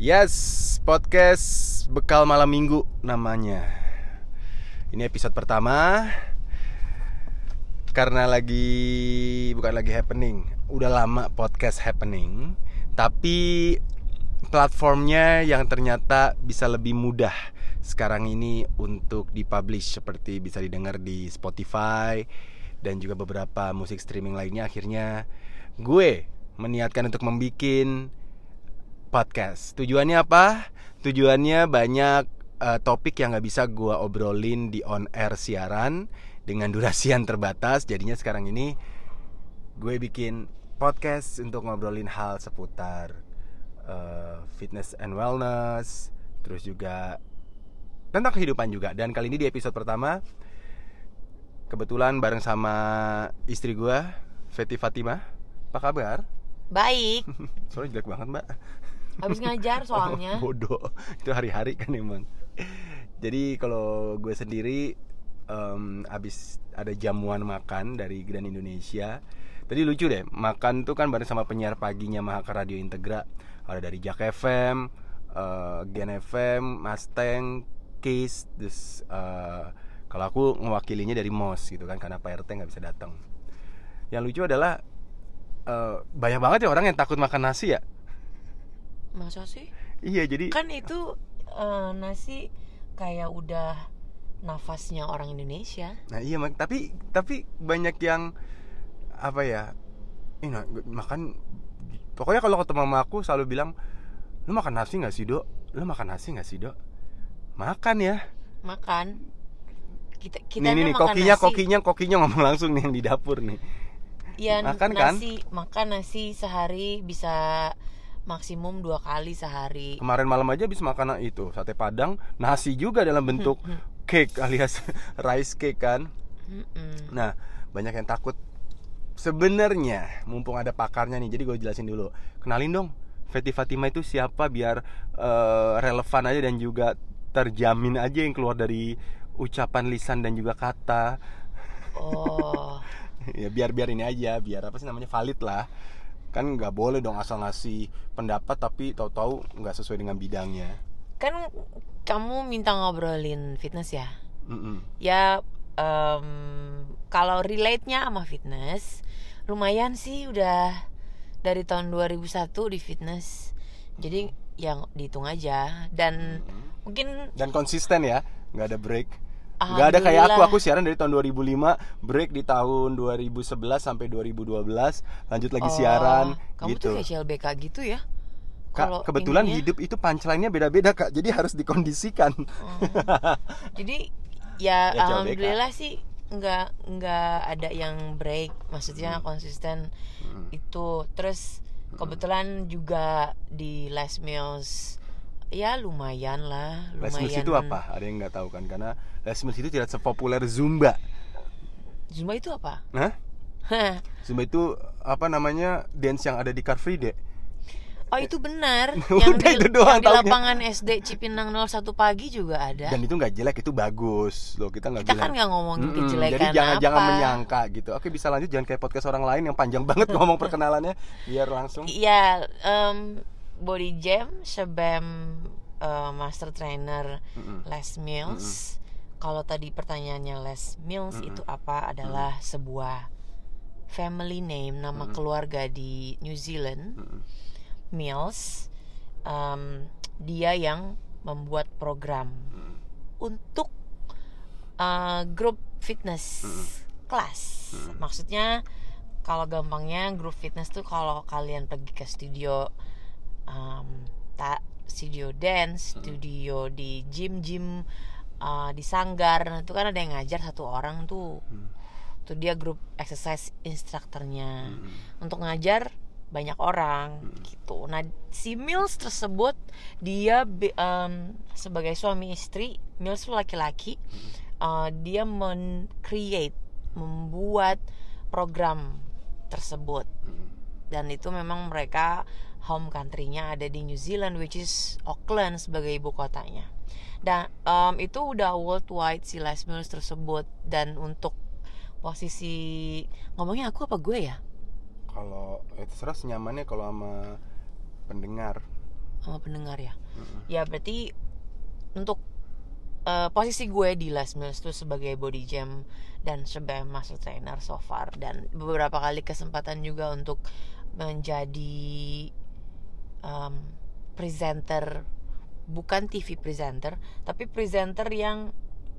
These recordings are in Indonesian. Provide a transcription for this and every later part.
Yes, podcast bekal malam minggu namanya. Ini episode pertama. Karena lagi bukan lagi happening, udah lama podcast happening, tapi platformnya yang ternyata bisa lebih mudah sekarang ini untuk dipublish seperti bisa didengar di Spotify dan juga beberapa musik streaming lainnya. Akhirnya gue meniatkan untuk membuat podcast. Tujuannya apa? Tujuannya banyak uh, topik yang nggak bisa gue obrolin di on air siaran dengan durasi yang terbatas. Jadinya sekarang ini gue bikin podcast untuk ngobrolin hal seputar uh, fitness and wellness, terus juga tentang kehidupan juga. Dan kali ini di episode pertama, kebetulan bareng sama istri gue, Feti Fatima. Apa kabar? Baik. Soalnya jelek banget mbak. Habis ngajar soalnya. Bodoh. Itu hari-hari kan emang. Jadi kalau gue sendiri um, abis ada jamuan makan dari Grand Indonesia. Tadi lucu deh, makan tuh kan bareng sama penyiar paginya Mahaka Radio Integra. Ada dari Jak FM, uh, Gen FM, Mustang, Case, terus uh, kalau aku mewakilinya dari MOS gitu kan karena Pak RT nggak bisa datang. Yang lucu adalah uh, banyak banget ya orang yang takut makan nasi ya. Masa sih? Iya jadi Kan itu uh, nasi kayak udah nafasnya orang Indonesia. Nah iya mak tapi tapi banyak yang apa ya ini makan pokoknya kalau ketemu sama aku selalu bilang lu makan nasi nggak sih dok lu makan nasi nggak sih dok makan ya Makan. Kita kita nih nih, nih kokinya kokinya kokinya ngomong langsung nih yang di dapur nih Ya Makan kan? nasi makan nasi sehari bisa maksimum dua kali sehari. kemarin malam aja habis makan itu sate padang nasi juga dalam bentuk cake alias rice cake kan Mm-mm. Nah, banyak yang takut. Sebenarnya, mumpung ada pakarnya nih, jadi gue jelasin dulu. Kenalin dong, Feti Fatima itu siapa biar eh, relevan aja dan juga terjamin aja yang keluar dari ucapan lisan dan juga kata. Oh. ya biar biar ini aja, biar apa sih namanya valid lah. Kan nggak boleh dong asal ngasih pendapat tapi tahu-tahu nggak sesuai dengan bidangnya. kan kamu minta ngobrolin fitness ya? Mm-mm. ya em, kalau relate-nya sama fitness lumayan sih udah dari tahun 2001 di fitness jadi yang dihitung aja dan mungkin dan konsisten ya nggak ada break nggak ada kayak aku. Aku siaran dari tahun 2005 break di tahun 2011 sampai 2012 lanjut lagi oh, siaran kamu gitu. tuh kayak CLBK gitu ya? Kak kebetulan ininya- hidup itu punchline-nya beda-beda kak. Jadi harus dikondisikan. Oh. jadi ya, Ya, CLBK. alhamdulillah sih nggak nggak ada yang break. Maksudnya konsisten Hmm. itu. Terus kebetulan juga di last meals ya lumayan lah Les lumayan Mills itu apa? Ada yang nggak tahu kan? Karena Les Mills itu tidak sepopuler Zumba. Zumba itu apa? Hah? Zumba itu apa namanya dance yang ada di Car Free Day Oh itu benar. Udah, yang di, itu doang yang di lapangan SD Cipinang 01 pagi juga ada. dan itu nggak jelek itu bagus. Loh kita nggak Kita bilang. kan nggak ngomongin Mm-mm, kejelekan Jadi jangan apa. jangan menyangka gitu. Oke bisa lanjut. Jangan kayak podcast orang lain yang panjang banget ngomong perkenalannya. Biar langsung. Iya, em, body jam, sebem eh, master trainer Mm-mm. Les Mills. Kalau tadi pertanyaannya Les Mills itu apa adalah sebuah family name, nama keluarga di New Zealand. Mm-mm. Mills, em, dia yang membuat program untuk uh, grup fitness kelas. Maksudnya kalau gampangnya grup fitness tuh kalau kalian pergi ke studio um, tak studio dance, studio di gym-gym uh, di sanggar, nah, itu kan ada yang ngajar satu orang tuh. Tuh dia grup exercise instrukturnya. Untuk ngajar banyak orang gitu. Nah, si Mills tersebut dia em, sebagai suami istri, Mills tuh laki-laki, uh, dia men-create, membuat program tersebut. Dan itu memang mereka home country-nya ada di New Zealand which is Auckland sebagai ibu kotanya. Dan em, itu udah worldwide si Les Mills tersebut dan untuk posisi ngomongnya aku apa gue ya? Kalau ya terserah senyamannya kalau sama pendengar. sama pendengar ya Mm-mm. ya berarti untuk eh, posisi gue di Les Mills tuh sebagai body jam dan sebagai muscle trainer so far dan beberapa kali kesempatan juga untuk menjadi um, presenter bukan TV presenter tapi presenter yang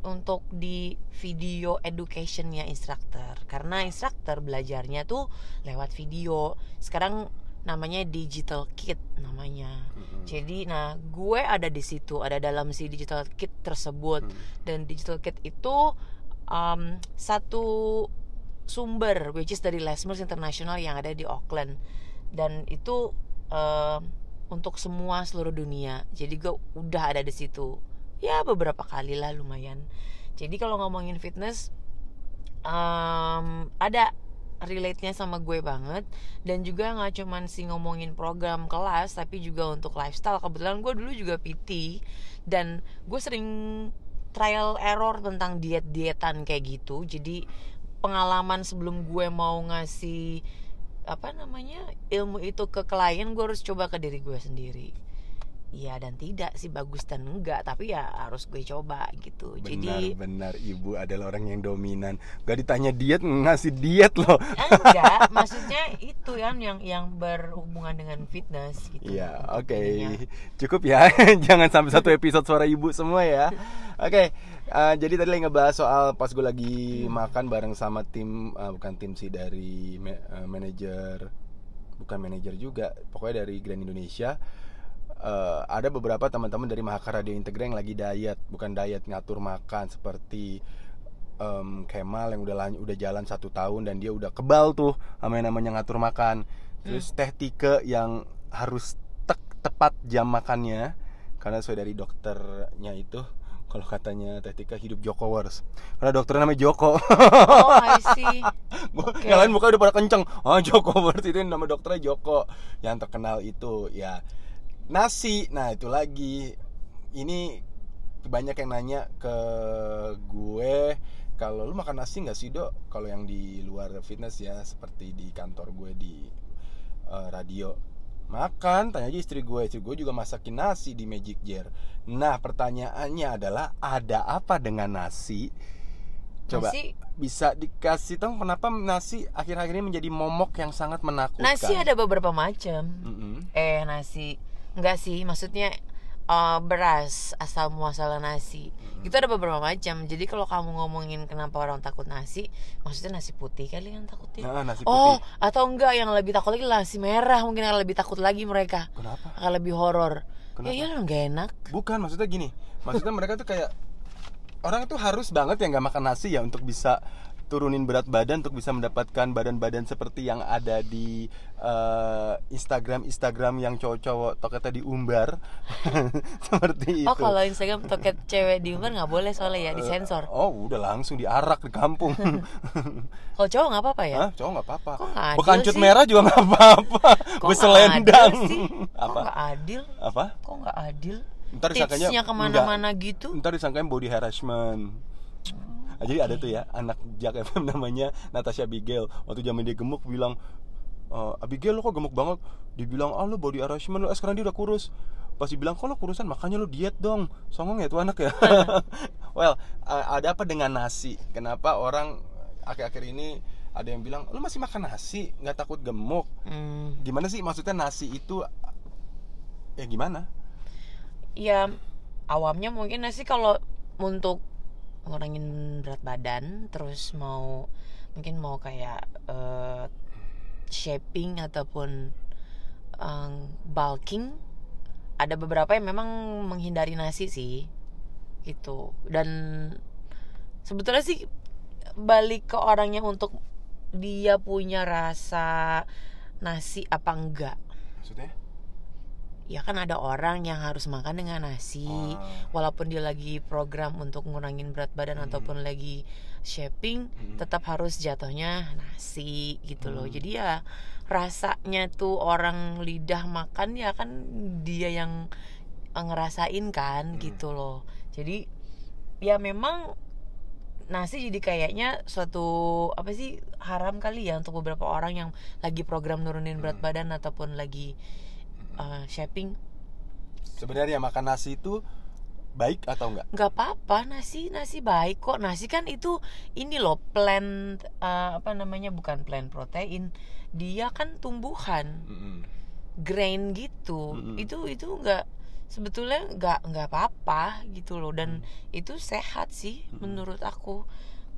untuk di video educationnya instructor. Karena instructor belajarnya tuh lewat video. Sekarang namanya digital kit namanya. Mm-mm. jadi nah gue ada di situ ada dalam si digital kit tersebut. Mm. dan digital kit itu um, satu sumber which is dari Les Mills International yang ada di Auckland. Dan itu um, untuk semua seluruh dunia. Jadi gue udah ada di situ. Ya beberapa kali lah lumayan. Jadi kalau ngomongin fitness um, ada relate-nya sama gue banget. Dan juga nggak cuman sih ngomongin program kelas tapi juga untuk lifestyle. Kebetulan gue dulu juga PT dan gue sering trial error tentang diet dietan kayak gitu. Jadi pengalaman sebelum gue mau ngasih apa namanya ilmu itu ke klien gue harus coba ke diri gue sendiri Iya dan tidak sih bagus dan enggak tapi ya harus gue coba gitu jadi Benar-benar ibu adalah orang yang dominan. Gak ditanya diet ngasih diet loh. enggak maksudnya itu kan yang yang berhubungan dengan fitness gitu Iya, oke. Ininya. Cukup ya. Jangan sampai satu episode suara ibu semua ya. Oke. eh, jadi tadi lagi ngebahas soal pas gue lagi makan bareng sama tim eh, bukan tim sih dari ma- eh, manajer bukan manajer juga, pokoknya dari Grand Indonesia. Eh, ada beberapa teman-teman dari Mahakara Radio Integra yang lagi diet, bukan diet ngatur makan seperti em, Kemal yang udah lan- udah jalan satu tahun dan dia udah kebal tuh sama yang namanya ngatur makan. Terus Teh Tike yang harus tek- tepat jam makannya karena sesuai dari dokternya itu kalau katanya Teh Tika hidup Jokowers karena dokternya namanya Joko. Oh I see. Oke. yang lain muka udah pada kenceng. Ah Jokowers itu nama dokternya Joko. Yang terkenal itu ya nasi. Nah itu lagi. Ini banyak yang nanya ke gue kalau lu makan nasi nggak sih dok? Kalau yang di luar fitness ya seperti di kantor gue di eh, radio. Makan tanya aja istri gue. Istri gue juga masakin nasi di Magic Jar nah pertanyaannya adalah ada apa dengan nasi? Coba nasi? bisa dikasih tahu kenapa nasi akhir-akhir ini menjadi momok yang sangat menakutkan. Nasi ada beberapa macam. Mm-mm. eh nasi enggak sih maksudnya eh, beras asal muasal nasi. Itu ada beberapa macam. Jadi kalau kamu ngomongin kenapa orang takut nasi maksudnya nasi putih kali yang takutnya Nah, nasi putih. oh atau enggak yang lebih takut lagi nasi merah mungkin yang lebih takut lagi mereka. Kenapa? Akan lebih horor. Ya ya nggak enak. Bukan maksudnya gini. Maksudnya mereka tuh kayak orang tuh harus banget ya nggak makan nasi ya untuk bisa turunin berat badan untuk bisa mendapatkan badan-badan seperti yang ada di eh, Instagram Instagram yang cowok-cowok toketnya diumbar seperti itu oh kalau Instagram toket cewek di umur nggak boleh soalnya ya disensor oh udah langsung diarak di kampung kalau cowok nggak apa-apa ya Hah? cowok nggak apa-apa bekancut sih? merah juga nggak apa-apa beselendang sih? Kok apa nggak adil? apa Kok nggak adil? ntar disangkanya Tipsnya ke mana-mana gitu? ntar disangkain body harassment jadi ada tuh ya anak Jak FM namanya Natasha Abigail. Waktu zaman dia gemuk bilang "Eh, Abigail lo kok gemuk banget? Dibilang ah lo body harassment lo eh, sekarang dia udah kurus. Pas dibilang kok lo kurusan? Makanya lo diet dong. Songong ya tuh anak ya. Well ada apa dengan nasi? Kenapa orang akhir-akhir ini ada yang bilang lo masih makan nasi? Nggak takut gemuk? Hmm, gimana sih? Maksudnya nasi itu ya gimana? Ya awamnya mungkin nasi kalau untuk ngurangin berat badan terus mau mungkin mau kayak eh, shaping ataupun eh, bulking ada beberapa yang memang menghindari nasi sih gitu. Dan sebetulnya sih balik ke orangnya untuk dia punya rasa nasi apa enggak. Maksudnya ya kan ada orang yang harus makan dengan nasi Ah. walaupun dia lagi program untuk ngurangin berat badan Hmm. ataupun lagi shaping Hmm. tetap harus jatuhnya nasi gitu loh Hmm. jadi ya rasanya tuh orang lidah makan ya kan dia yang eh, ngerasain kan Hmm. gitu loh jadi ya memang nasi jadi kayaknya suatu apa sih haram kali ya untuk beberapa orang yang lagi program nurunin berat Hmm. badan ataupun lagi uh, shaping. Sebenarnya makan nasi itu baik atau enggak? nggak apa-apa nasi nasi baik kok. Nasi kan itu ini loh plant eh, apa namanya bukan plant protein. Dia kan tumbuhan. Mm-mm. grain gitu. Mm-mm. itu itu nggak sebetulnya nggak nggak apa-apa gitu loh. Dan itu sehat sih menurut aku.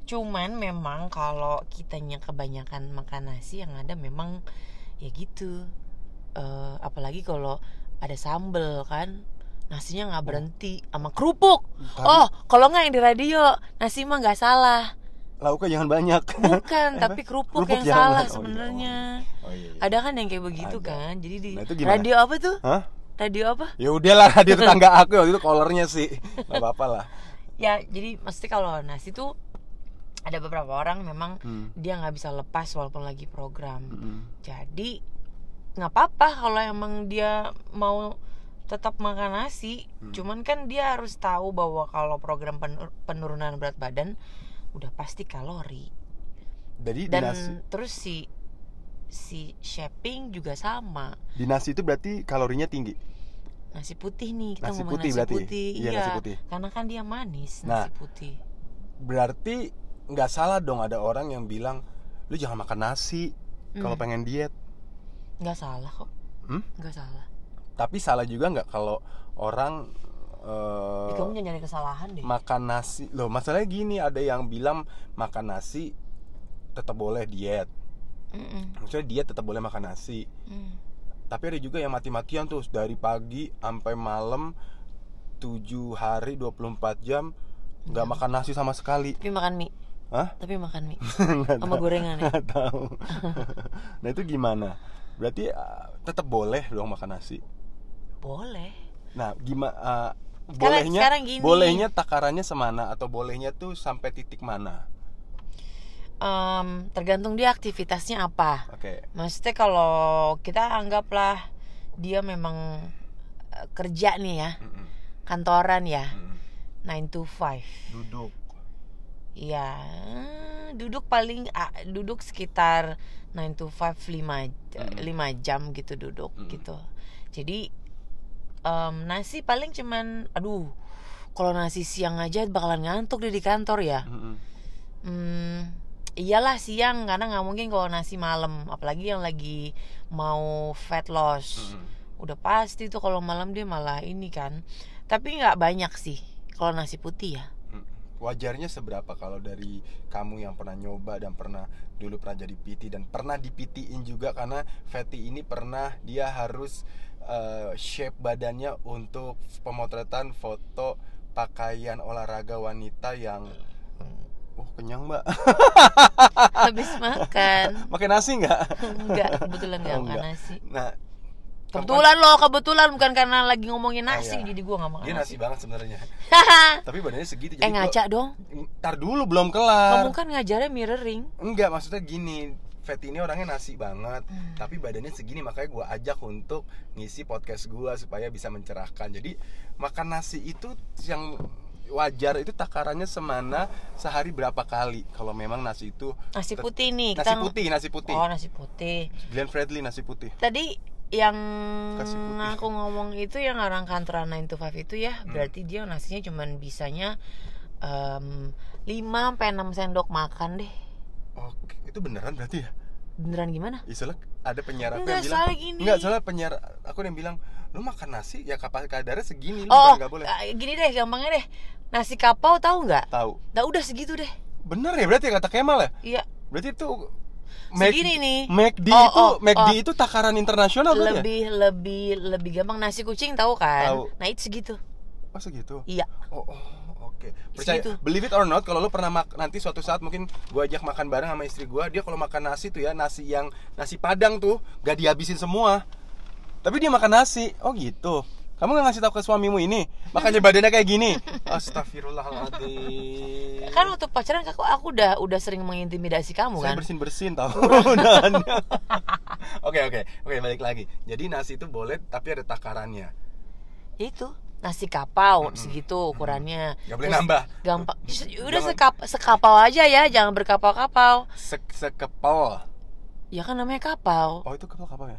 Cuman memang kalau kitanya kebanyakan makan nasi yang ada memang ya gitu Eh, apalagi kalau ada sambel kan nasinya nggak berhenti sama kerupuk Tapi- oh kalau nggak yang di radio nasi mah nggak salah Lauknya jangan banyak. bukan tapi kerupuk, Kerupuk yang salah Oh, iya. sebenarnya Oh iya. iya. ada kan yang kayak begitu Ada. kan jadi di Nah, radio apa tuh Hah? radio apa Ya udahlah dia tetangga aku waktu itu kolornya sih. Gak apa-apa lah. ya jadi mesti kalau nasi tuh ada beberapa orang memang Hmm. dia nggak bisa lepas walaupun lagi program Mm-mm. jadi nggak apa-apa kalau emang dia mau tetap makan nasi Hmm. cuman kan dia harus tahu bahwa kalau program penur- penurunan berat badan udah pasti kalori Jadi di dan nasi, terus si si shaping juga sama di nasi itu berarti kalorinya tinggi. nasi putih nih kita Nasi ngomong putih nasi berarti? putih Iya, nasi putih. karena kan dia manis Nah. nasi putih Berarti nggak salah dong ada orang yang bilang lu jangan makan nasi kalau Hmm. pengen diet. Nggak salah kok. Hmm? nggak salah. Tapi salah juga nggak kalau orang eh, Ih, kamu nyari kesalahan deh. makan nasi. Loh masalahnya gini ada yang bilang makan nasi tetap boleh diet. Mm-mm. maksudnya diet tetap boleh makan nasi. Mm. tapi ada juga yang mati-matian tuh dari pagi sampai malam 7 hari 24 jam nggak makan nasi sama sekali. Tapi makan mie. Hah? tapi makan mie. Sama gorengan ya? Nggak tahu. Nah itu gimana berarti uh, tetap boleh dong makan nasi? Boleh. Nah gimana Sekarang- bolehnya sekarang gini. bolehnya takarannya semana? Atau bolehnya tuh sampai titik mana? Em, tergantung dia aktivitasnya apa. Oke. Maksudnya kalau kita anggaplah dia memang eh, kerja nih ya. Mm-mm. kantoran ya. Mm. 9 to 5 duduk. Iya, duduk paling duduk sekitar 9 to 5 5 Mm. 5 jam gitu duduk Mm. gitu. Jadi em, nasi paling cuman aduh, kalau nasi siang aja bakalan ngantuk deh di kantor ya. Mm-mm. Hmm, iyalah siang karena nggak mungkin kalau nasi malam, apalagi yang lagi mau fat loss. Mm-mm. Udah pasti tuh kalau malam dia malah ini kan. Tapi nggak banyak sih kalau nasi putih ya. Wajarnya seberapa kalau dari kamu yang pernah nyoba dan pernah dulu pernah jadi PT dan pernah di PT-in juga karena Fatty ini pernah dia harus uh, shape badannya untuk pemotretan foto pakaian olahraga wanita yang Oh kenyang mbak Habis makan. Pakai nasi nggak? Enggak, kebetulan enggak Oh, makan nasi. Nah Kebetulan loh, kebetulan bukan karena lagi ngomongin nasi iya. jadi gua nggak makan Dia nasi nasi. banget sebenarnya Tapi badannya segitu eh gua- ngaca dong. Ntar dulu belum kelar Kamu kan ngajarnya mirroring. Enggak, maksudnya gini Fatty ini orangnya nasi banget Hmm. Tapi badannya segini makanya gue ajak untuk ngisi podcast gue Supaya bisa mencerahkan Jadi makan nasi itu yang wajar itu takarannya semana sehari berapa kali Kalau memang nasi itu Nasi putih nih. Nasi kita- putih, nasi putih Oh nasi putih. Glenn Fredly nasi putih Tadi yang aku ngomong itu yang orang kantoran 9 to 5 itu ya, Hmm. berarti dia nasinya cuman bisanya em, 5 sampai 6 sendok makan deh. Oke, itu beneran berarti ya? Beneran gimana? Istilah ada penyiar aku Enggak, yang bilang soalnya gini. Enggak, soalnya penyiar aku yang bilang Lu makan nasi ya kapal kadarnya segini Lu Oh, boleh eh, gini deh gampangnya deh. Nasi kapau tahu nggak? Tahu Nah udah segitu deh. Bener ya berarti kata Kemal ya? Iya. Berarti itu Segini nih. McD Oh, itu oh, McD oh. itu takaran internasional berarti ya? lebih lebih lebih gampang nasi kucing tahu kan Tahu. nah itu segitu Oh segitu. iya Oh, oh oke. Percaya Segitu. believe it or not kalau lu pernah mak nanti suatu saat mungkin gua ajak makan bareng sama istri gua, dia kalau makan nasi tuh ya nasi yang nasi padang tuh gak dihabisin semua. Tapi dia makan nasi. Oh gitu. Kamu gak ngasih tahu ke suamimu ini? Makanya badannya kayak gini. Astagfirullahaladzim. kan waktu pacaran aku aku udah udah sering mengintimidasi kamu Saya kan bersin bersin tau. Oke oke oke balik lagi. Jadi nasi itu boleh tapi ada takarannya. Ya itu nasi kapau segitu ukurannya Nggak boleh Terus nambah. gampang udah Jangan- sekap sekapau aja ya jangan berkapau-kapau Sek sekepal. ya kan namanya kapau Oh itu kepal kapal ya?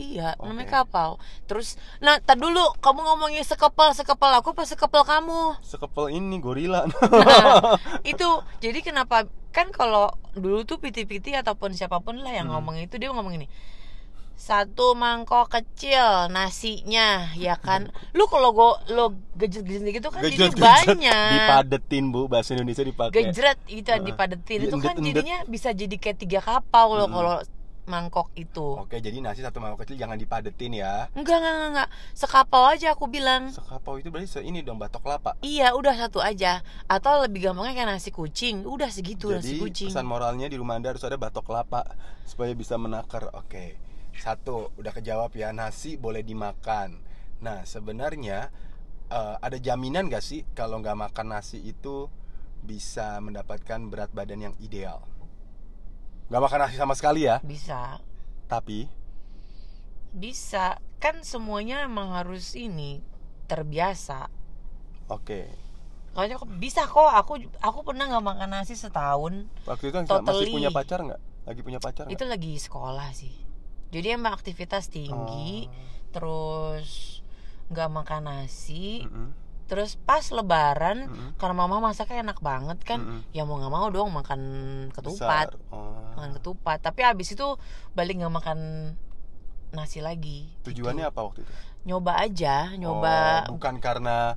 Iya, Oke. namanya kapal. Terus, nah, tak dulu kamu ngomongin sekepal sekepal aku apa sekepal kamu? Sekepel ini gorila. Nah, itu jadi kenapa kan kalau dulu tuh piti-piti ataupun siapa pun lah yang Hmm. ngomong itu dia ngomong ini satu mangkok kecil nasinya ya kan lu kalau go lo gejet-gejet gitu kan jadi Gejret-gejret. banyak Dipadetin bu bahasa Indonesia dipakai. gejret itu Heeh. dipadetin itu kan jadinya bisa jadi kayak tiga kapau loh Mm-mm. kalau mangkok itu Oke jadi nasi satu mangkok kecil jangan dipadetin ya. enggak enggak enggak, enggak. sekapau aja aku bilang Sekapau itu berarti ini dong batok kelapa. Iya udah satu aja Atau lebih gampangnya kayak nasi kucing Udah segitu nasi Jadi kucing pesan moralnya di rumah anda harus ada batok kelapa supaya bisa menakar. Oke, satu udah kejawab ya nasi boleh dimakan. Nah sebenarnya eh, ada jaminan gak sih kalau nggak makan nasi itu bisa mendapatkan berat badan yang ideal? Nggak makan nasi sama sekali ya, Bisa tapi Bisa Kan semuanya emang harus ini Terbiasa oke. Makanya kok bisa kok Aku aku pernah nggak makan nasi setahun Waktu itu masih Totally. punya pacar nggak? Lagi punya pacar nggak? Itu lagi sekolah sih Jadi emang aktivitas tinggi Oh. Terus nggak makan nasi Mm-mm. Terus pas lebaran Mm-mm. Karena mama masaknya enak banget kan Mm-mm. Ya mau nggak mau dong makan ketupat Besar. Oh. makan ketupat tapi abis itu balik nggak makan nasi lagi Tujuannya gitu. apa waktu itu? nyoba aja nyoba Oh, bukan karena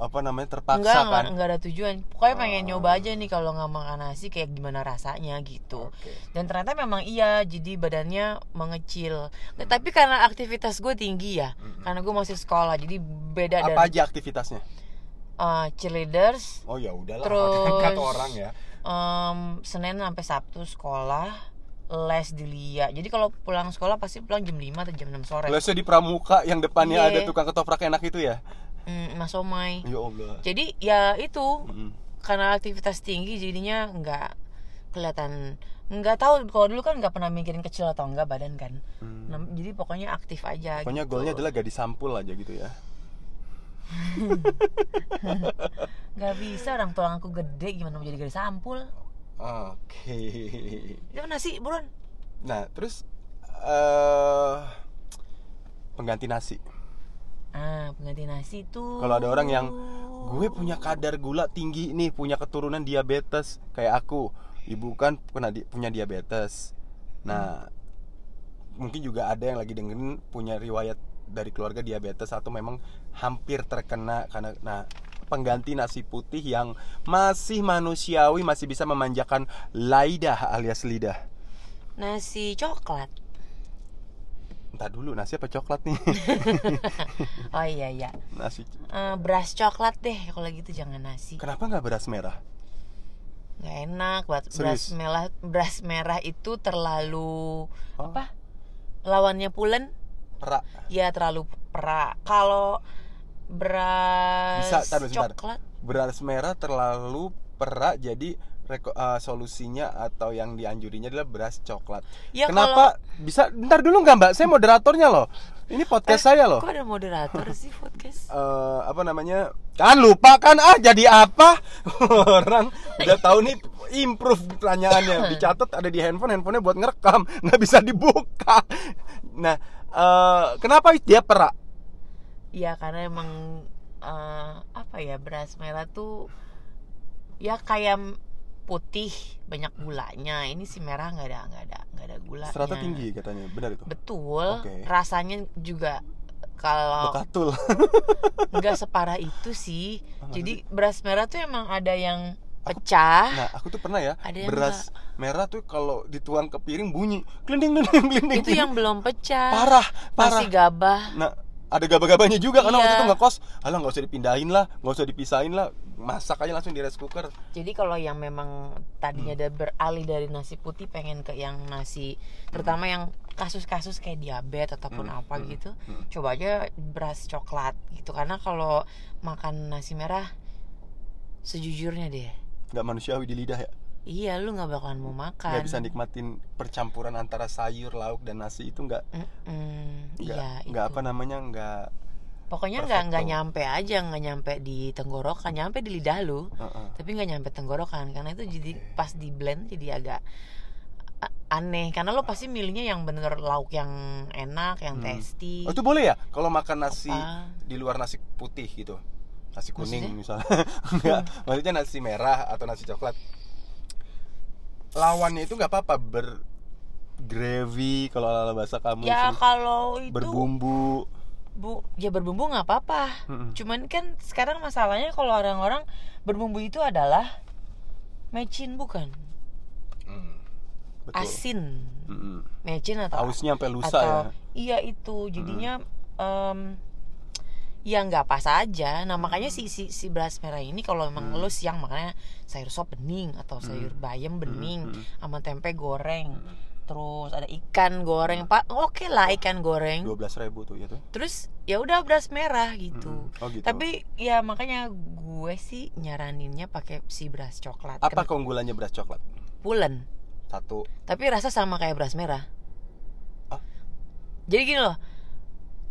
apa namanya terpaksa enggak, kan? enggak enggak ada tujuan pokoknya pengen Oh. nyoba aja nih kalau nggak makan nasi kayak gimana rasanya gitu Oke. dan ternyata memang iya jadi badannya mengecil Nah, tapi karena aktivitas gue tinggi ya Mm-mm. karena gue masih sekolah jadi beda Apa dari aja aktivitasnya? uh, cheerleaders Oh ya udahlah, Terus- kata orang ya. um, senin sampai sabtu sekolah les di Lia jadi kalau pulang sekolah pasti pulang jam 5 atau jam 6 sore Lesnya di Pramuka yang depannya Iya. ada tukang ketoprak enak itu ya? Mm, Mas Omai Ya Allah. jadi ya itu Mm-mm. karena aktivitas tinggi jadinya nggak kelihatan nggak tahu kalau dulu kan nggak pernah mikirin kecil atau enggak badan kan Hmm. Nah, jadi pokoknya aktif aja Pokoknya gitu. goalnya adalah gadis sampul aja gitu ya. nggak bisa orang tulang aku gede gimana mau jadi gadis sampul Oke. itu nasi buruan Nah, terus eh pengganti nasi. Ah pengganti nasi tuh Kalau ada orang yang gue punya kadar gula tinggi nih, punya keturunan diabetes kayak aku. Ibu kan pernah di- punya diabetes. Nah, mungkin juga ada yang lagi dengerin punya riwayat dari keluarga diabetes atau memang hampir terkena karena nah pengganti nasi putih yang masih manusiawi masih bisa memanjakan lidah alias lidah. nasi coklat Entah dulu nasi apa coklat nih? oh iya iya nasi. Eh, beras coklat deh kalau gitu jangan nasi Kenapa nggak beras merah? nggak enak buat beras merah beras merah itu terlalu Oh. apa lawannya pulen Perak. ya terlalu perak kalau beras Bisa, tar dulu, sebentar. coklat beras merah terlalu perak jadi reko- eh, solusinya atau yang dianjurinya adalah beras coklat. ya Kenapa bisa bentar dulu nggak Mbak? Saya moderatornya loh. Ini podcast saya kalau loh. kok ada moderator sih podcast Eh, apa namanya? Kan lupa kan ah jadi apa? Orang udah tahu nih improve pertanyaannya. Dicatat ada di handphone, handphonenya buat ngerekam, nggak bisa dibuka. Nah, eh, kenapa dia perak? ya karena emang eh, apa ya beras merah tuh ya kayak putih banyak gulanya ini si merah nggak ada nggak ada nggak ada gulanya Serata tinggi katanya, benar itu? betul Oke. rasanya juga kalau Bekatul. nggak separah itu sih Oh, jadi beras merah tuh emang ada yang pecah Nah, aku tuh pernah ya Ada yang beras merah tuh kalau dituang ke piring bunyi klinding klinding klinding. itu yang belum pecah parah, parah. masih gabah Nah, ada gabah-gabahnya juga karena waktu Iya. itu ngekos. Alah nggak usah dipindahin lah, nggak usah dipisahin lah, masak aja langsung di rice cooker. jadi kalau yang memang tadinya Hmm. ada beralih dari nasi putih pengen ke yang nasi terutama yang kasus-kasus kayak diabetes ataupun Hmm, apa hmm, gitu hmm. coba aja beras coklat gitu karena kalau makan nasi merah sejujurnya deh Nggak manusiawi di lidah ya. Iya lu nggak bakalan mau makan Nggak bisa nikmatin percampuran antara sayur, lauk dan nasi itu nggak nggak iya nggak apa namanya nggak. pokoknya nggak nggak nyampe aja nggak nyampe di tenggorokan nyampe di lidah lu uh-uh. tapi nggak nyampe tenggorokan karena itu jadi Oke. pas di blend jadi agak aneh karena lo pasti milihnya yang bener lauk yang enak yang Hmm. tasty Oh, itu boleh ya kalau makan nasi Apa? di luar nasi putih gitu. Nasi kuning Maksudnya? misalnya. Enggak, maksudnya nasi merah atau nasi coklat. Lawannya itu nggak apa-apa ber gravy kalau ala bahasa kamu ya sih. kalau itu berbumbu. bu ya berbumbu nggak apa-apa Mm-mm. cuman kan sekarang masalahnya kalau orang-orang berbumbu itu adalah mecin bukan Hmm, Betul. asin Mm-mm. mecin atau Ausnya sampai lusa atau ya. iya itu jadinya em, ya nggak pas aja nah makanya si si si beras merah ini kalau emang Hmm. lo siang makanya sayur sop bening atau sayur bayam bening Hmm. sama tempe goreng terus ada ikan goreng pak oke lah ikan goreng Dua belas ribu tuh ya tuh. terus ya udah beras merah gitu Mm-mm. Oh gitu. tapi ya makanya gue sih nyaraninnya pakai si beras coklat apa Ken- keunggulannya beras coklat? pulen Satu. tapi rasa sama kayak beras merah Ah? jadi gini loh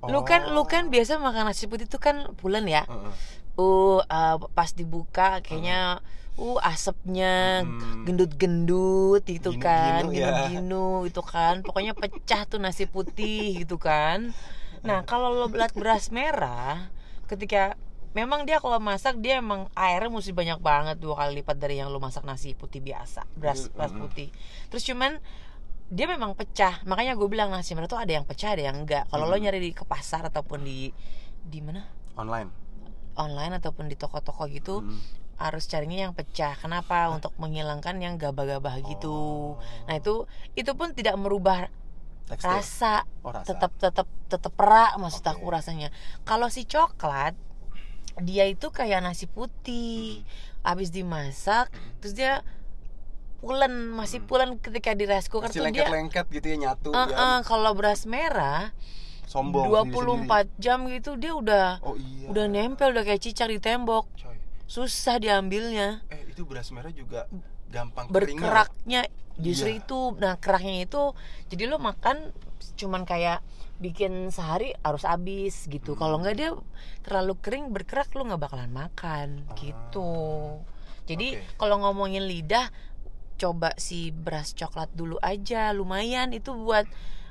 lu kan lu Oh. kan biasa makan nasi putih itu kan pulen ya Heeh. uh uh, pas dibuka kayaknya uh asapnya Hmm. gendut-gendut gitu kan ya. ginu-ginu itu kan pokoknya pecah tuh nasi putih gitu kan nah kalau lo belat beras merah ketika memang dia kalau masak dia emang airnya mesti banyak banget dua kali lipat dari yang lo masak nasi putih biasa beras Hmm, beras putih terus cuman dia memang pecah makanya gue bilang nasi merah tuh ada yang pecah ada yang enggak kalau lo Hmm. nyari di ke pasar ataupun di di mana Online. online ataupun di toko-toko gitu Mm. harus carinya yang pecah. Kenapa? Untuk menghilangkan yang gabah-gabah gitu. Oh. Nah itu itu pun tidak merubah Tekstur. rasa, Oh, rasa. tetap tetap tetap perak maksud Oke. aku rasanya. Kalau si coklat dia itu kayak nasi putih, habis dimasak, terus dia pulen masih pulen ketika di rice cooker Masih tuh dia lengket-lengket gitu ya nyatu ya. eh, kalau beras merah Sombong 24 jam gitu dia udah Oh iya. udah nempel udah kayak cicak di tembok Coy. susah diambilnya Eh itu beras merah juga gampang berkeraknya justru Iya. itu nah keraknya itu jadi lo makan cuman kayak bikin sehari harus habis gitu Hmm. kalau nggak dia terlalu kering berkerak lo nggak bakalan makan Ah. gitu jadi Oke. kalau ngomongin lidah coba si beras coklat dulu aja lumayan itu buat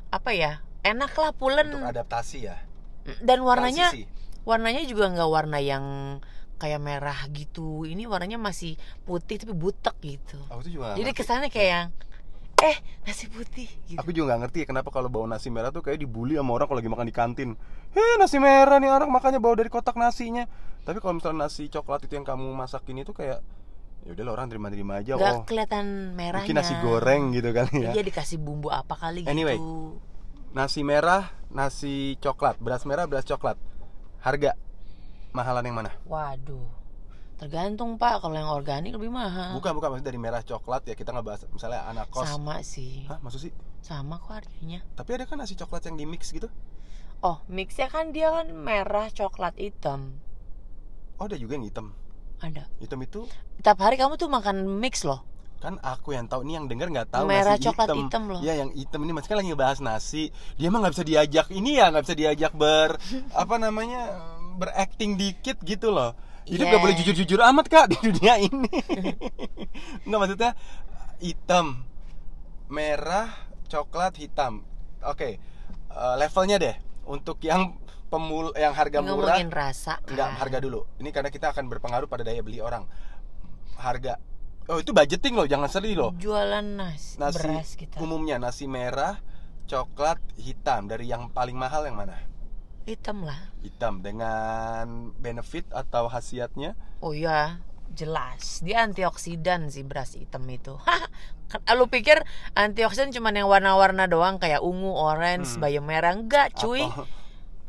apa ya enak lah pulen Untuk adaptasi ya. dan warnanya Transisi. warnanya juga nggak warna yang kayak merah gitu ini warnanya masih putih tapi butek gitu Aku tuh juga nggak jadi ngerti. kesannya kayak yang eh nasi putih gitu Aku juga gak ngerti ya kenapa kalau bawa nasi merah tuh kayak dibully sama orang kalau lagi makan di kantin. Heh nasi merah nih orang makanya bawa dari kotak nasinya. Tapi kalau misalnya nasi coklat itu yang kamu masakin itu kayak ya udahlah orang terima-terima aja nggak oh. kelihatan merahnya Mungkin nasi goreng gitu kali ya. iya dikasih bumbu apa kali Anyway. gitu Nasi merah, nasi coklat, beras merah, beras coklat. Harga mahalan yang mana? waduh tergantung pak kalau yang organik lebih mahal Bukan bukan maksud dari merah coklat ya kita nggak bahas misalnya anak kos. sama sih Hah, maksud sih? sama kok harganya Tapi ada kan nasi coklat yang di mix gitu? oh mixnya kan dia kan merah coklat hitam Oh, ada juga yang hitam. Ada Hitam itu tiap hari kamu tuh makan mix loh kan aku yang tahu ini yang denger nggak tahu Merah nasi coklat hitam. hitam loh. Iya yang hitam ini masih kan lagi ngebahas nasi. Dia mah nggak bisa diajak ini ya nggak bisa diajak ber apa namanya berakting dikit gitu loh. Hidup nggak Iya. boleh jujur-jujur amat kak di dunia ini. nggak maksudnya hitam, merah, coklat, hitam. Oke eh, levelnya deh untuk yang pemul yang harga murah ngomongin rasa Enggak, kan. harga dulu. Ini karena kita akan berpengaruh pada daya beli orang. Harga. Oh, itu budgeting loh, jangan sedih loh. jualan nasi, Nasi beras kita umumnya nasi merah, coklat, hitam. Dari yang paling mahal yang mana? hitam lah Hitam dengan benefit atau khasiatnya? oh iya jelas dia antioksidan sih beras hitam itu lu pikir antioksidan cuma yang warna-warna doang kayak ungu orange Hmm. bayam merah enggak cuy Atau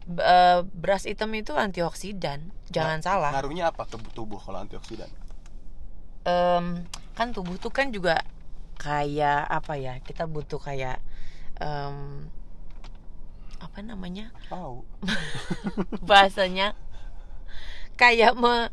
Eh, beras hitam itu antioksidan jangan Nah, salah Ngaruhnya apa ke tubuh kalau antioksidan? Em, kan tubuh tuh kan juga kayak apa ya kita butuh kayak em, apa namanya Tahu. bahasanya kayak me-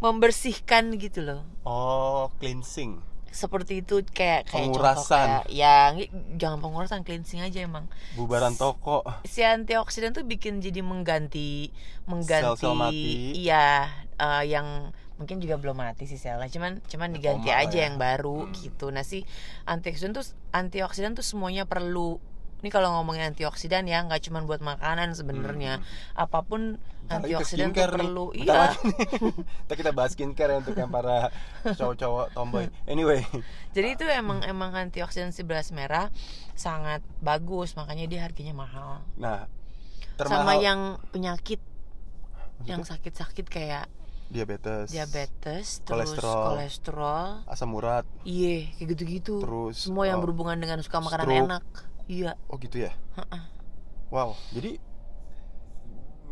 membersihkan gitu loh Oh, cleansing. Seperti itu kayak kayak contoh Pengurasan. kayak ya jangan pengurasan cleansing aja emang Bubaran toko. si antioksidan tuh bikin jadi mengganti mengganti Sel-sel mati. iya eh, yang mungkin juga belum mati sih selnya cuman cuman diganti Koma aja ya. yang baru Hmm. gitu nah si antioksidan tuh antioksidan tuh semuanya perlu ini kalau ngomongin antioksidan ya nggak cuman buat makanan sebenarnya apa pun lagi ke antioksidan tuh nih. perlu iya nih. Ntar kita bahas skincare ya untuk yang para cowok-cowok tomboy. Anyway, jadi itu emang emang antioksidan si beras merah sangat bagus makanya dia harganya mahal nah sama termahal yang penyakit Maksudnya? yang sakit-sakit kayak diabetes, diabetes terus Kolesterol. kolesterol asam urat, iya kayak gitu-gitu terus semua yang oh, berhubungan dengan suka makanan stroke. enak iya Oh gitu ya. Wow. Jadi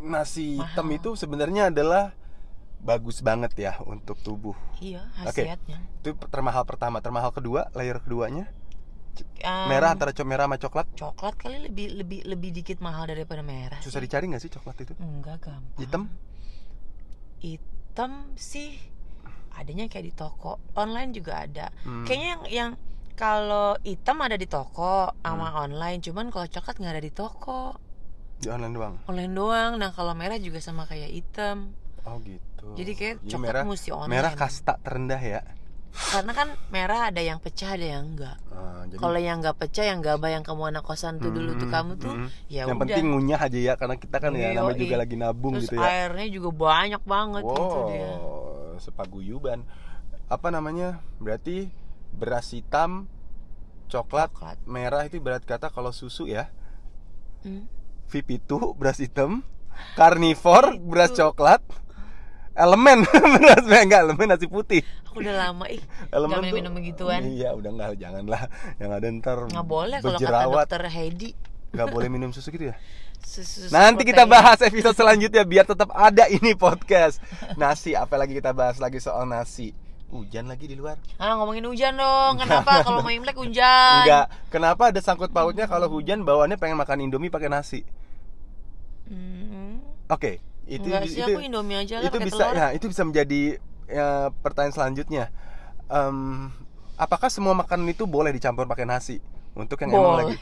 nasi hitam Mahal. itu sebenarnya adalah bagus banget ya untuk tubuh. iya Oke. khasiatnya Itu termahal pertama, termahal kedua, layer keduanya Em, merah antara cok merah sama coklat. coklat kali lebih lebih lebih dikit mahal daripada merah Susah sih. dicari nggak sih coklat itu? enggak gampang Hitam? hitam sih adanya kayak di toko online juga ada Hmm. kayaknya yang yang kalau hitam ada di toko sama online cuman kalau coklat nggak ada di toko di online doang. Online doang. Nah, kalau merah juga sama kayak hitam. Oh, gitu. Jadi kayak coklat merah, mesti online. Merah kasta terendah ya. Karena kan merah ada yang pecah ada yang enggak. Uh, jadi... Kalau yang enggak pecah yang enggak yang kamu anak kosan tuh dulu dulu tuh kamu tuh hmm. ya yang udah. penting ngunyah aja ya karena kita kan Yoi. ya namanya juga lagi nabung Terus gitu ya. airnya juga banyak banget gitu wow, gitu dia. sepaguyuban. Apa namanya? Berarti beras hitam, coklat, coklat. merah itu berat kata kalau susu ya. hmm. VP2 beras hitam, karnivor beras coklat, elemen beras enggak elemen nasi putih. Aku udah lama ih. Elemen minum, minum begituan iya udah enggak janganlah. Yang ada ntar nggak boleh kalau kata dokter Heidi nggak boleh minum susu gitu ya? Susu, susu nanti kita bahas episode selanjutnya biar tetap ada ini podcast. Nasi apalagi kita bahas lagi soal nasi? Hujan lagi di luar. Ah ngomongin hujan dong. Kenapa? Kalau mau imlek hujan? Enggak. Kenapa ada sangkut pautnya kalau hujan bawaannya pengen makan Indomie pakai nasi? Hmm. Oke, itu Enggak sih itu aku Indomie aja lah itu bisa telur. ya, itu bisa menjadi ya, pertanyaan selanjutnya. Em, apakah semua makanan itu boleh dicampur pakai nasi? Untuk yang emang Boleh. lagi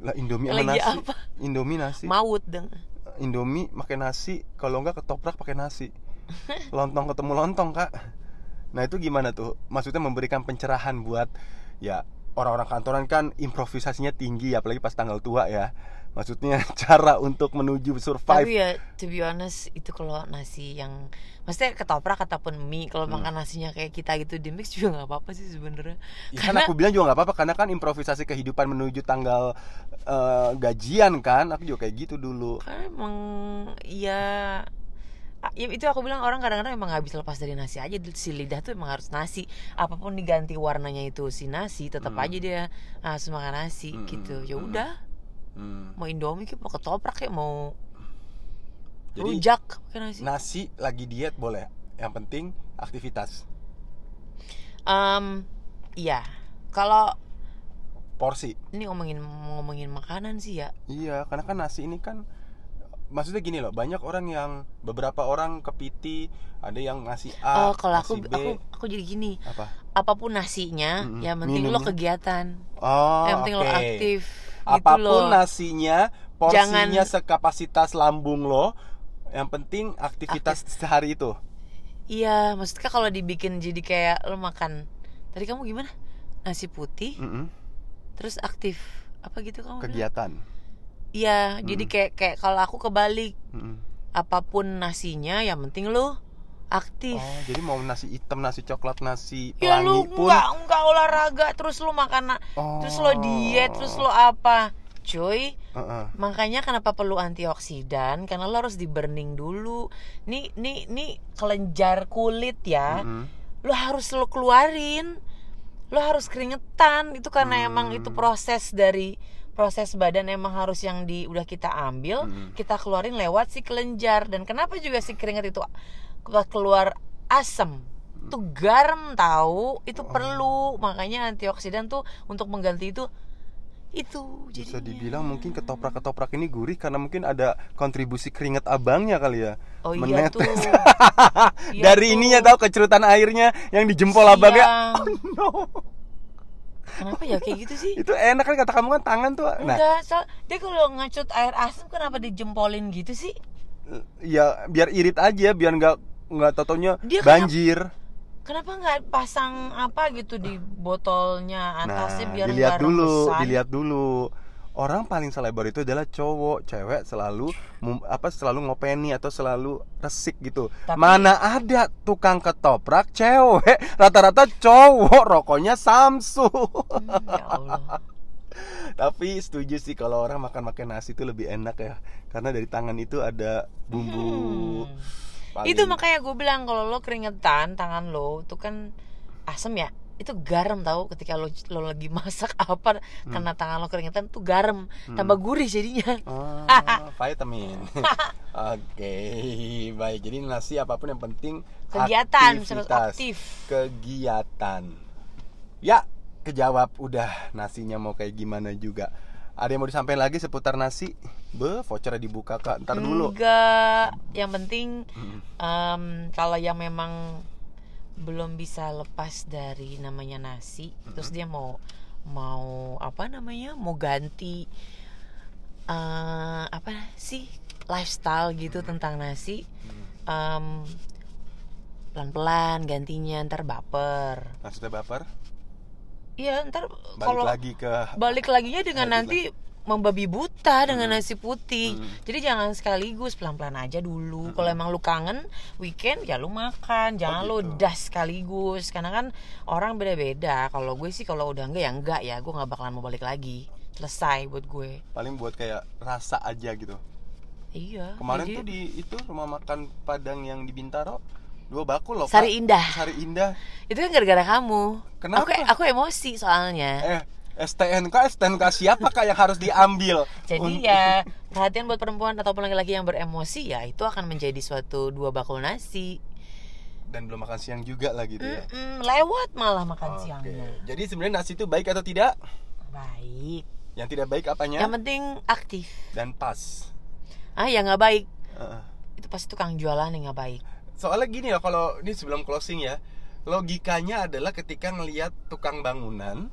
lah Indomie sama Lagi nasi. apa? Indomie nasi. maut dong Indomie pakai nasi, kalau enggak ketoprak pakai nasi. Lontong ketemu lontong, Kak. Nah, itu gimana tuh? Maksudnya memberikan pencerahan buat ya orang-orang kantoran kan improvisasinya tinggi apalagi pas tanggal tua ya. Maksudnya cara untuk menuju survive. tapi ya to be honest itu kalau nasi yang maksudnya ketoprak ataupun mie kalau Hmm. makan nasinya kayak kita gitu di mix juga nggak apa-apa sih sebenarnya Ya, kan aku bilang juga nggak apa-apa karena kan improvisasi kehidupan menuju tanggal eh, gajian kan. Aku juga kayak gitu dulu. karena emang ya ya itu aku bilang orang kadang-kadang emang nggak bisa lepas dari nasi aja si lidah tuh emang harus nasi apa pun diganti warnanya itu si nasi tetap Hmm. aja dia harus makan nasi Hmm, gitu hmm, ya hmm. udah Hmm. Mau indomie kayak mau ketoprak kayak mau Jadi rujak pakai nasi nasi lagi diet boleh. Yang penting aktivitas, Em, iya kalau porsi. ini ngomongin ngomongin makanan sih ya Iya, karena kan nasi ini kan maksudnya gini loh, banyak orang yang beberapa orang kepiti, ada yang ngasih A, oh kalau aku B, aku aku jadi gini apa? apa pun nasinya Mm-mm. yang penting lo Minumnya? kegiatan Oh, yang penting lo oke. aktif Apa pun loh nasinya, porsinya Jangan- sekapasitas lambung lo, yang penting aktivitas sehari itu. iya maksudnya kalau dibikin jadi kayak lo makan tadi kamu gimana nasi putih Mm-mm, terus aktif apa gitu kamu? Kegiatan. iya jadi Mm. kayak kayak kalau aku kebalik Mm-mm. apa pun nasinya yang penting lo aktif Oh, jadi mau nasi hitam, nasi coklat, nasi ya pelangi lu pun. nggak nggak olahraga terus lo makan Oh. terus lo diet terus lo apa cuy Heeh. Makanya kenapa perlu antioksidan? Karena lo harus di burning dulu. Nih, nih, nih kelenjar kulit ya. Mm-mm. Lo harus lo keluarin. Lo harus keringetan. Itu karena Hmm. emang itu proses dari proses badan emang harus yang di udah kita ambil, Mm-mm. kita keluarin lewat si kelenjar. Dan kenapa juga si keringet itu keluar asam? Itu garam tahu, itu perlu. Makanya antioksidan tuh untuk mengganti itu itu Bisa jadinya. dibilang mungkin ketoprak-ketoprak ini gurih karena mungkin ada kontribusi keringat abangnya kali ya. Oh iya Menetes. tuh. Iya Dari tuh. ininya tahu kecerutan airnya yang di jempol abangnya. Siang. Oh, no. Kenapa ya kayak gitu sih? Itu enak kan kata kamu kan tangan tuh. Nah, Enggak, so, dia kalau ngacut air asam kenapa dijempolin gitu sih? ya biar irit aja, biar nggak nggak totonya Dia banjir. Kenapa nggak pasang apa gitu di botolnya atasnya Nah, biar dilihat dulu, dilihat dulu. Orang paling selebar itu adalah cowok, cewek selalu apa selalu ngopeni atau selalu resik gitu. Tapi- Mana ada tukang ketoprak cewek, rata-rata cowok rokoknya Samsung. Hmm, ya Allah. Tapi setuju sih kalau orang makan makan nasi itu lebih enak ya, karena dari tangan itu ada bumbu. Hmm. paling- Itu makanya gue bilang kalau lo keringetan tangan lo itu kan asem ya. Itu garam tahu ketika lo lo lagi masak apa karena tangan lo keringetan tuh garam tambah gurih jadinya. Ah, vitamin. Oke, baik. Jadi nasi apa pun yang penting Kegiatan, aktivitas. aktif. Kegiatan. Ya, kejawab udah nasinya mau kayak gimana juga. Ada yang mau disampaikan lagi seputar nasi? Be, vouchernya dibuka kak. Ntar dulu. Enggak, yang penting Hmm. em, kalau yang memang belum bisa lepas dari namanya nasi, terus dia mau mau apa namanya mau ganti eh, apa sih lifestyle gitu tentang nasi, em, pelan-pelan gantinya ntar baper. Maksudnya baper? Iya ntar Balik kalau lagi ke balik laginya dengan Balik nanti membabi buta dengan nasi putih. Hmm. Jadi jangan sekaligus pelan-pelan aja dulu. Kalau emang lu kangen weekend ya lu makan, jangan Oh, lu gitu. das sekaligus. Karena kan orang beda-beda. Kalau gue sih kalau udah enggak ya enggak ya, gue nggak bakalan mau balik lagi. Selesai buat gue. paling buat kayak rasa aja gitu. Iya. Kemarin jadi- tuh di itu rumah makan Padang yang di Bintaro dua bakul loh. Sari. Indah. Sari Indah. itu kan gara-gara kamu. Kenapa? Aku aku emosi soalnya. Eh, STNK, STNK siapa kak yang harus diambil? Jadi Un- ya perhatian buat perempuan ataupun laki-laki yang beremosi ya itu akan menjadi suatu dua bakul nasi. dan belum makan siang juga lah gitu ya. Mm-mm, lewat malah makan Oke. siangnya. Jadi sebenarnya nasi itu baik atau tidak? Baik. Yang tidak baik apanya? Yang penting aktif. Dan pas. Ah ya nggak baik. Heeh. Itu pasti tukang jualan yang nggak baik. Soalnya gini ya kalau ini sebelum closing ya, logikanya adalah ketika ngelihat tukang bangunan,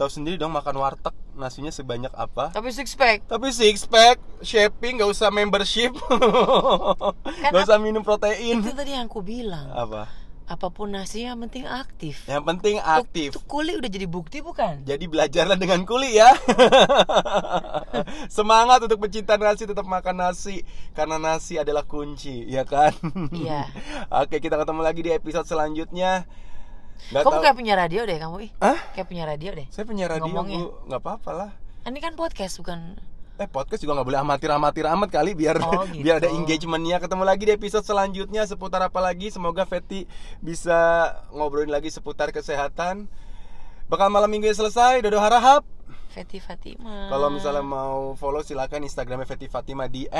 tahu sendiri dong makan warteg nasinya sebanyak apa? Tapi six pack. Tapi six pack, shaping, nggak usah membership, nggak usah minum protein. Itu tadi yang aku bilang. Apa? Apa pun nasinya yang penting aktif. Yang penting aktif. Tuh kuli udah jadi bukti bukan? Jadi belajarlah dengan kuli ya. Semangat untuk pecinta nasi tetap makan nasi karena nasi adalah kunci, ya kan? Iya. Oke, kita ketemu lagi di episode selanjutnya. Nggak Kamu tahu- kayak punya radio deh kamu ih. Hah? Kayak punya radio deh. Saya punya radio, Ngomongnya. Bu. nggak apa-apa lah. Ini kan podcast bukan Eh podcast juga nggak boleh amatir-amatir amat kali biar Oh, gitu. biar ada engagementnya. Ketemu lagi di episode selanjutnya seputar apa lagi? Semoga Fetty bisa ngobrolin lagi seputar kesehatan. Bakal malam minggu selesai. Dodo harahap. Feti Fatima. Kalau misalnya mau follow silakan Instagramnya Fetty Fatima di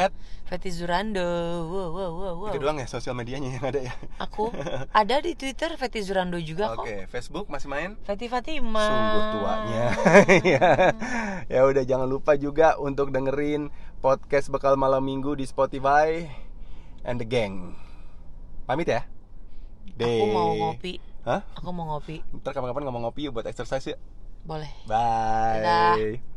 Feti Zurando. Wow, wow, wow, wow. Itu doang ya sosial medianya yang ada ya. Aku ada di Twitter Feti Zurando juga Oke, kok. Facebook masih main? Feti Fatima. Sungguh tuanya. ya. ya udah jangan lupa juga untuk dengerin podcast bekal malam minggu di Spotify and the gang. Pamit ya. Aku mau ngopi. Hah? Aku mau ngopi. Ntar kapan-kapan ngomong ngopi yuk buat exercise ya. Boleh. Bye. Dadah.